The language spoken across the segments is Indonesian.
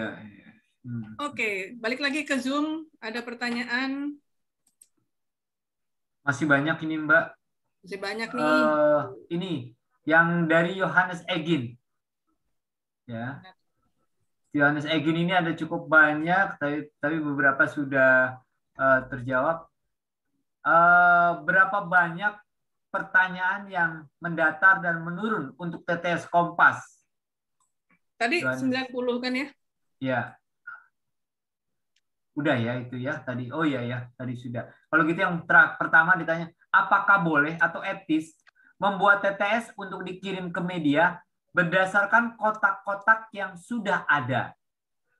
Iya. iya. Hmm. Oke, balik lagi ke Zoom. Ada pertanyaan? Masih banyak ini Mbak. Masih banyak nih. Uh, ini yang dari Yohanes Egin. Ya. Yohanes Egin ini ada cukup banyak, tapi, tapi beberapa sudah uh, terjawab. Uh, berapa banyak pertanyaan yang mendatar dan menurun untuk TTS Kompas? Tadi Yohanes. 90 kan ya? Ya. Udah ya itu ya tadi. Oh iya ya, tadi sudah. Kalau gitu yang pertama ditanya, apakah boleh atau etis membuat TTS untuk dikirim ke media berdasarkan kotak-kotak yang sudah ada.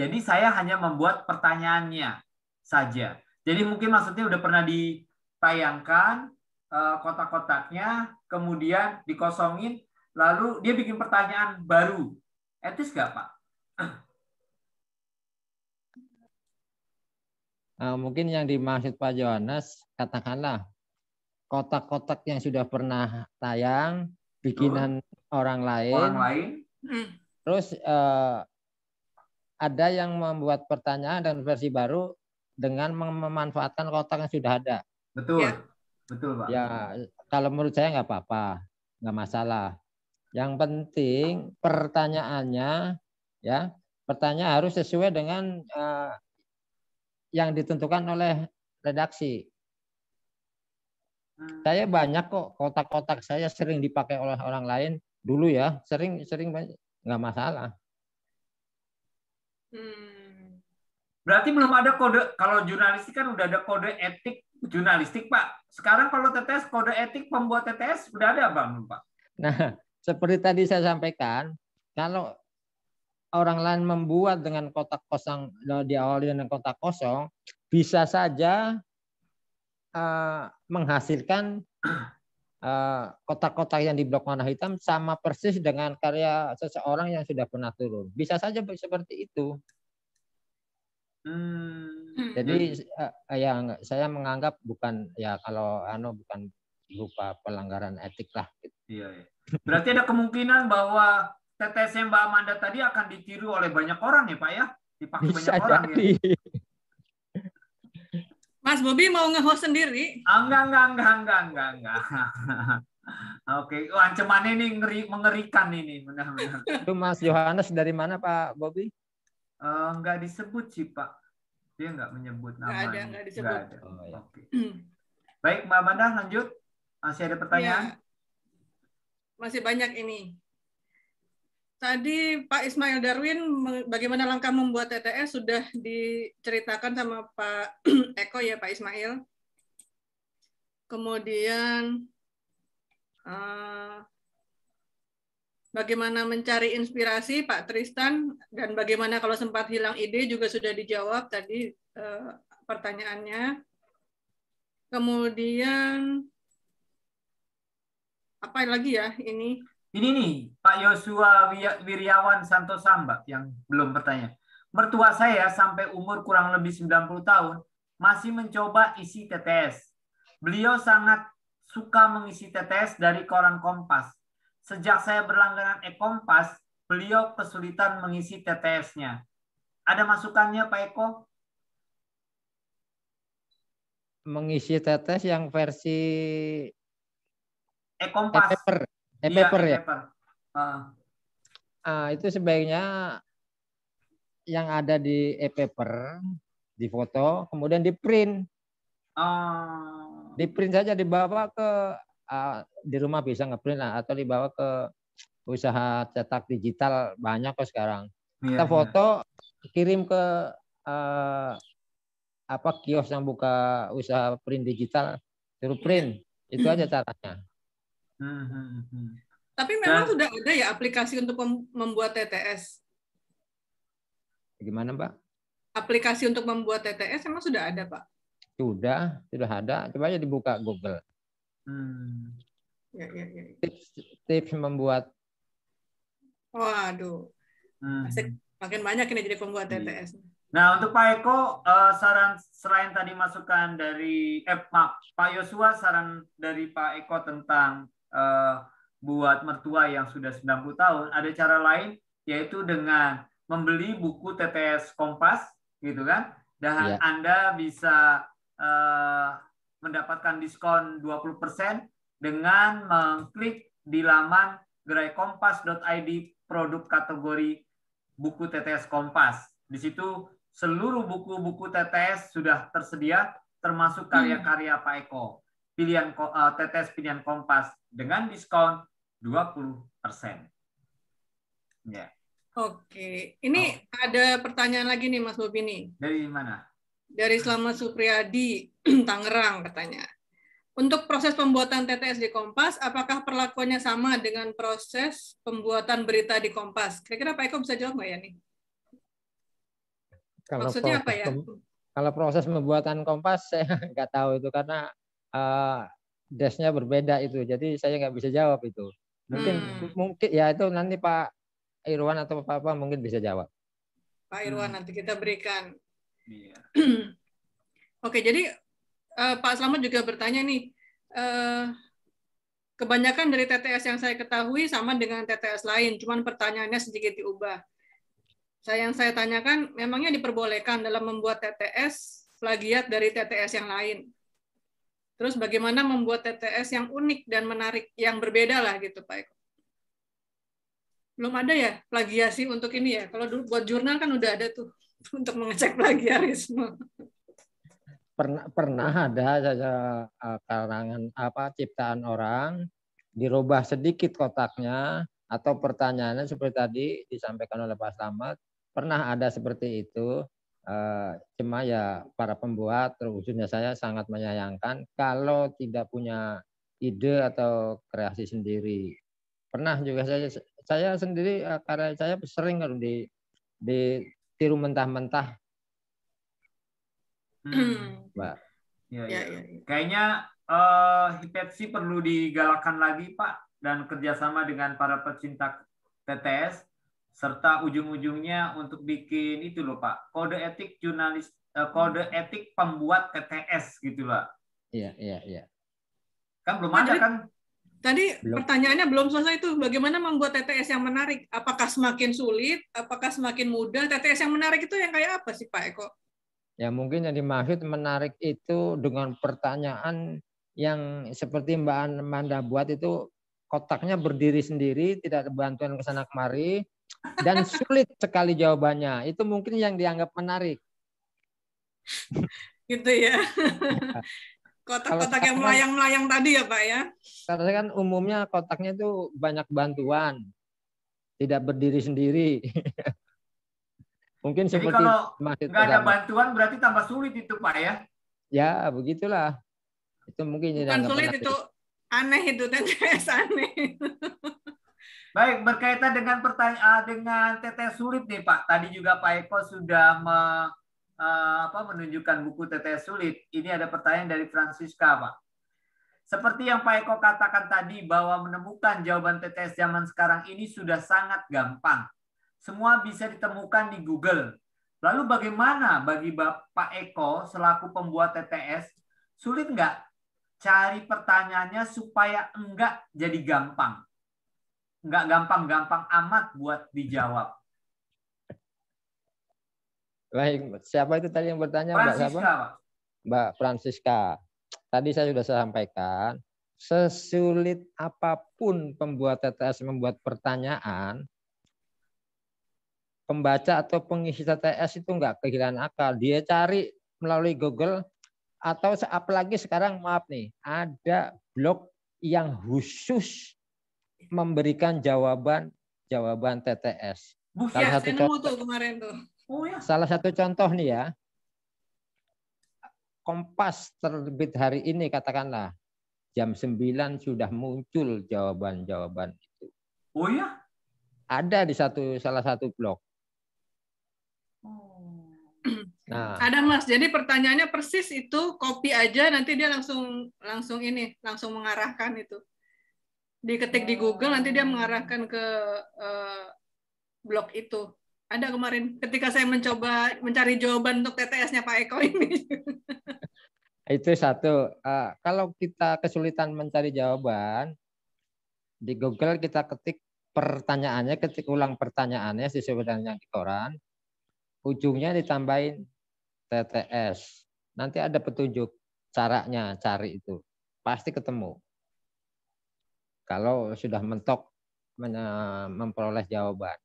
Jadi saya hanya membuat pertanyaannya saja. Jadi mungkin maksudnya udah pernah ditayangkan uh, kotak-kotaknya, kemudian dikosongin, lalu dia bikin pertanyaan baru. Etis nggak Pak? Uh, mungkin yang dimaksud Pak Johannes, katakanlah kotak-kotak yang sudah pernah tayang, bikinan oh. orang lain. Orang lain. Hmm. Terus uh, ada yang membuat pertanyaan dan versi baru dengan memanfaatkan kotak yang sudah ada. Betul. Ya. Betul, Pak. Ya, kalau menurut saya nggak apa-apa, nggak masalah. Yang penting pertanyaannya, ya, pertanyaan harus sesuai dengan uh, yang ditentukan oleh redaksi. Hmm. Saya banyak kok kotak-kotak saya sering dipakai oleh orang lain dulu ya, sering sering nggak masalah. Hmm. Berarti belum ada kode kalau jurnalistik kan udah ada kode etik jurnalistik Pak. Sekarang kalau TTS kode etik pembuat TTS udah ada Bang Pak. Nah, seperti tadi saya sampaikan, kalau orang lain membuat dengan kotak kosong diawali dengan kotak kosong, bisa saja uh, menghasilkan uh, kotak-kotak yang di blok warna hitam sama persis dengan karya seseorang yang sudah pernah turun. Bisa saja seperti itu. Hmm. Jadi uh, ya saya menganggap bukan ya kalau ano bukan berupa pelanggaran etik lah. Gitu. Iya, iya. Berarti ada kemungkinan bahwa TTS Mbak Amanda tadi akan ditiru oleh banyak orang ya Pak ya? Dipakai Bisa banyak orang ya. Mas Bobi mau nge-host sendiri? Ah, enggak, enggak, enggak, enggak, enggak, enggak. Oke, oh, ancamannya ini ngeri, mengerikan ini, benar-benar. Itu Mas Yohanes dari mana Pak Bobi? Uh, enggak disebut sih Pak. Dia enggak menyebut nama. Enggak ada, enggak disebut. Enggak ada. Oh, ya. Oke. Baik, Mbak Amanda lanjut. Masih ada pertanyaan? Ya. Masih banyak ini. Tadi Pak Ismail Darwin bagaimana langkah membuat TTS sudah diceritakan sama Pak Eko ya Pak Ismail. Kemudian uh, bagaimana mencari inspirasi Pak Tristan dan bagaimana kalau sempat hilang ide juga sudah dijawab tadi uh, pertanyaannya. Kemudian apa lagi ya ini? Ini nih, Pak Yosua Wiryawan Santosamba yang belum bertanya. Mertua saya sampai umur kurang lebih 90 tahun masih mencoba isi TTS. Beliau sangat suka mengisi TTS dari koran Kompas. Sejak saya berlangganan e-Kompas, beliau kesulitan mengisi TTS-nya. Ada masukannya Pak Eko? Mengisi TTS yang versi e-Kompas. E e-paper iya, ya. Uh. Uh, itu sebaiknya yang ada di e-paper di foto kemudian di print. Uh. Di print saja dibawa ke uh, di rumah bisa ngeprint lah atau dibawa ke usaha cetak digital banyak kok sekarang. Yeah, Kita iya. foto yeah. kirim ke uh, apa kios yang buka usaha print digital suruh print itu aja caranya. Hmm, hmm, hmm. Tapi memang nah, sudah ada ya aplikasi untuk membuat TTS. Gimana, Pak? Aplikasi untuk membuat TTS memang sudah ada, Pak. Sudah, sudah ada. Coba aja dibuka Google. Hmm. Ya, ya, ya. Tips, tips membuat. Waduh. Hmm. makin banyak ini jadi pembuat iya. TTS. Nah, untuk Pak Eko, uh, saran selain tadi masukan dari eh, maaf, Pak Yosua, saran dari Pak Eko tentang uh, buat mertua yang sudah 90 tahun, ada cara lain yaitu dengan membeli buku TTS Kompas gitu kan dan ya. Anda bisa uh, mendapatkan diskon 20% dengan mengklik di laman geraikompas.id produk kategori buku TTS Kompas. Di situ seluruh buku-buku TTS sudah tersedia termasuk karya-karya Pak Eko. Pilihan uh, eh, TTS pilihan Kompas dengan diskon 20%. Ya. Oke, ini oh. ada pertanyaan lagi nih Mas Bobi nih. Dari mana? Dari Selamat Supriyadi, Tangerang katanya. Untuk proses pembuatan TTS di Kompas, apakah perlakuannya sama dengan proses pembuatan berita di Kompas? Kira-kira Pak Eko bisa jawab nggak ya nih? Kalau Maksudnya apa ya? Kalau proses pembuatan Kompas saya nggak tahu itu karena uh, desnya berbeda itu, jadi saya nggak bisa jawab itu. Mungkin hmm. mungkin ya itu nanti Pak Irwan atau Pak apa mungkin bisa jawab. Pak Irwan hmm. nanti kita berikan. Iya. Oke, jadi uh, Pak Slamet juga bertanya nih, uh, kebanyakan dari TTS yang saya ketahui sama dengan TTS lain, cuman pertanyaannya sedikit diubah. Saya yang saya tanyakan, memangnya diperbolehkan dalam membuat TTS plagiat dari TTS yang lain. Terus bagaimana membuat TTS yang unik dan menarik, yang berbeda lah gitu Pak Eko. Belum ada ya plagiasi untuk ini ya. Kalau dulu buat jurnal kan udah ada tuh untuk mengecek plagiarisme pernah pernah ada saja uh, karangan apa ciptaan orang dirubah sedikit kotaknya atau pertanyaannya seperti tadi disampaikan oleh Pak Slamet pernah ada seperti itu uh, cuma ya para pembuat khususnya saya sangat menyayangkan kalau tidak punya ide atau kreasi sendiri pernah juga saya saya sendiri uh, karena saya sering kalau di di tiru mentah-mentah Hmm. Mbak. Ya, ya, ya. ya. Kayaknya uh, Hipetsi perlu digalakkan lagi Pak dan kerjasama dengan para pecinta TTS serta ujung-ujungnya untuk bikin itu loh Pak kode etik jurnalis uh, kode etik pembuat TTS gitu loh. Iya iya iya. Kan belum ada kan? Tadi belum. pertanyaannya belum selesai itu bagaimana membuat TTS yang menarik? Apakah semakin sulit? Apakah semakin mudah? TTS yang menarik itu yang kayak apa sih Pak Eko? Ya mungkin yang dimaksud menarik itu dengan pertanyaan yang seperti Mbak Amanda buat itu kotaknya berdiri sendiri, tidak ada bantuan ke sana kemari, dan sulit sekali jawabannya. Itu mungkin yang dianggap menarik. Gitu ya. Kotak-kotak yang melayang-melayang tadi ya Pak ya? Karena kan umumnya kotaknya itu banyak bantuan, tidak berdiri sendiri. Mungkin Jadi seperti kalau nggak ada bantuan berarti tambah sulit itu Pak ya? Ya begitulah. Itu mungkin Bukan sulit itu aneh itu TTS aneh. Baik berkaitan dengan pertanyaan ah, dengan TTS sulit nih Pak. Tadi juga Pak Eko sudah me, uh, apa, menunjukkan buku TTS sulit. Ini ada pertanyaan dari Francisca Pak. Seperti yang Pak Eko katakan tadi bahwa menemukan jawaban TTS zaman sekarang ini sudah sangat gampang semua bisa ditemukan di Google. Lalu bagaimana bagi Bapak Eko selaku pembuat TTS, sulit nggak cari pertanyaannya supaya enggak jadi gampang? Enggak gampang-gampang amat buat dijawab. Baik, siapa itu tadi yang bertanya? Mbak siapa? Mbak Francisca. Tadi saya sudah sampaikan, sesulit apa pun pembuat TTS membuat pertanyaan, pembaca atau pengisi TTS itu nggak kehilangan akal. Dia cari melalui Google atau apalagi sekarang maaf nih, ada blog yang khusus memberikan jawaban jawaban TTS. Bu, salah ya, satu contoh kemarin tuh. Oh, ya. Salah satu contoh nih ya. Kompas terbit hari ini katakanlah jam 9 sudah muncul jawaban-jawaban itu. Oh ya? Ada di satu salah satu blog. Nah. Ada Mas. Jadi pertanyaannya persis itu copy aja nanti dia langsung langsung ini langsung mengarahkan itu. Diketik di Google nanti dia mengarahkan ke uh, blog itu. Ada kemarin ketika saya mencoba mencari jawaban untuk TTS-nya Pak Eko ini. itu satu. Uh, kalau kita kesulitan mencari jawaban di Google kita ketik pertanyaannya, ketik ulang pertanyaannya sesuai dengan yang di koran, ujungnya ditambahin TTS. Nanti ada petunjuk caranya cari itu. Pasti ketemu. Kalau sudah mentok memperoleh jawaban.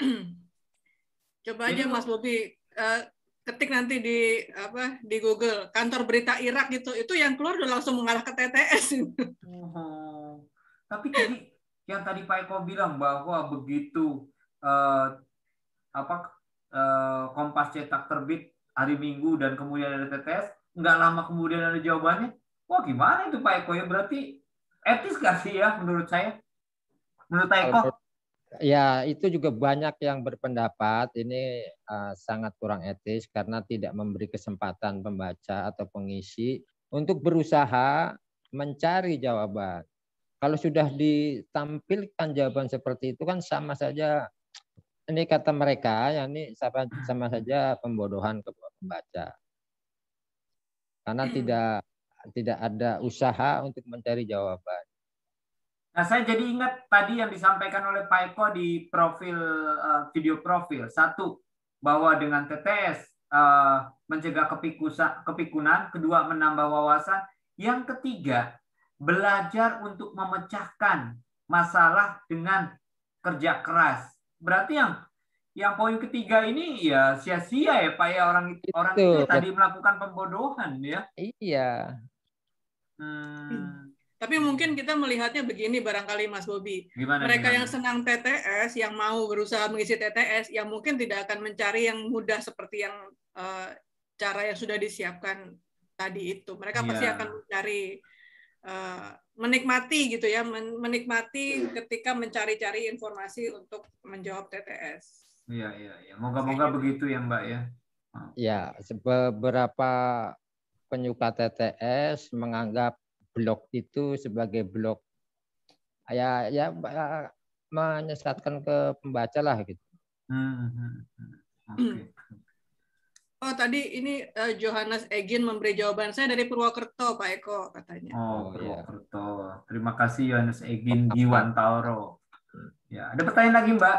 Coba aja Mas Bobi uh, ketik nanti di apa di Google kantor berita Irak gitu itu yang keluar udah langsung mengarah ke TTS. Oh, tapi tadi yang tadi Pak Eko bilang bahwa begitu uh, apa uh, Kompas cetak terbit hari Minggu dan kemudian ada TTS, nggak lama kemudian ada jawabannya. Wah gimana itu Pak Eko ya berarti etis gak sih ya menurut saya? Menurut Eko? Ya, itu juga banyak yang berpendapat ini uh, sangat kurang etis karena tidak memberi kesempatan pembaca atau pengisi untuk berusaha mencari jawaban. Kalau sudah ditampilkan jawaban seperti itu kan sama saja ini kata mereka ya ini sama, sama saja pembodohan ke pembaca. Karena tidak tidak ada usaha untuk mencari jawaban. Nah, saya jadi ingat tadi yang disampaikan oleh Pak Eko di profil uh, video profil. Satu, bahwa dengan TTS uh, eh, mencegah kepikusa, kepikunan. Kedua, menambah wawasan. Yang ketiga, belajar untuk memecahkan masalah dengan kerja keras. Berarti yang yang poin ketiga ini ya sia-sia ya Pak ya orang itu, orang itu tadi melakukan pembodohan ya. Iya. Hmm. Tapi mungkin kita melihatnya begini barangkali Mas Bobi. Gimana, Mereka gimana? yang senang TTS, yang mau berusaha mengisi TTS, yang mungkin tidak akan mencari yang mudah seperti yang uh, cara yang sudah disiapkan tadi itu. Mereka yeah. pasti akan mencari uh, menikmati gitu ya, menikmati ketika mencari-cari informasi untuk menjawab TTS. Iya, iya, iya. Moga-moga begitu ya, Mbak ya. Ya, beberapa penyuka TTS menganggap blog itu sebagai blog ya ya menyesatkan ke pembaca lah gitu. Hmm, hmm, hmm. Okay. Oh tadi ini uh, Johannes Egin memberi jawaban saya dari Purwokerto Pak Eko katanya. Oh, oh iya. Purwokerto. Terima kasih Johannes Egin Giwantoro. Ya ada pertanyaan lagi Mbak?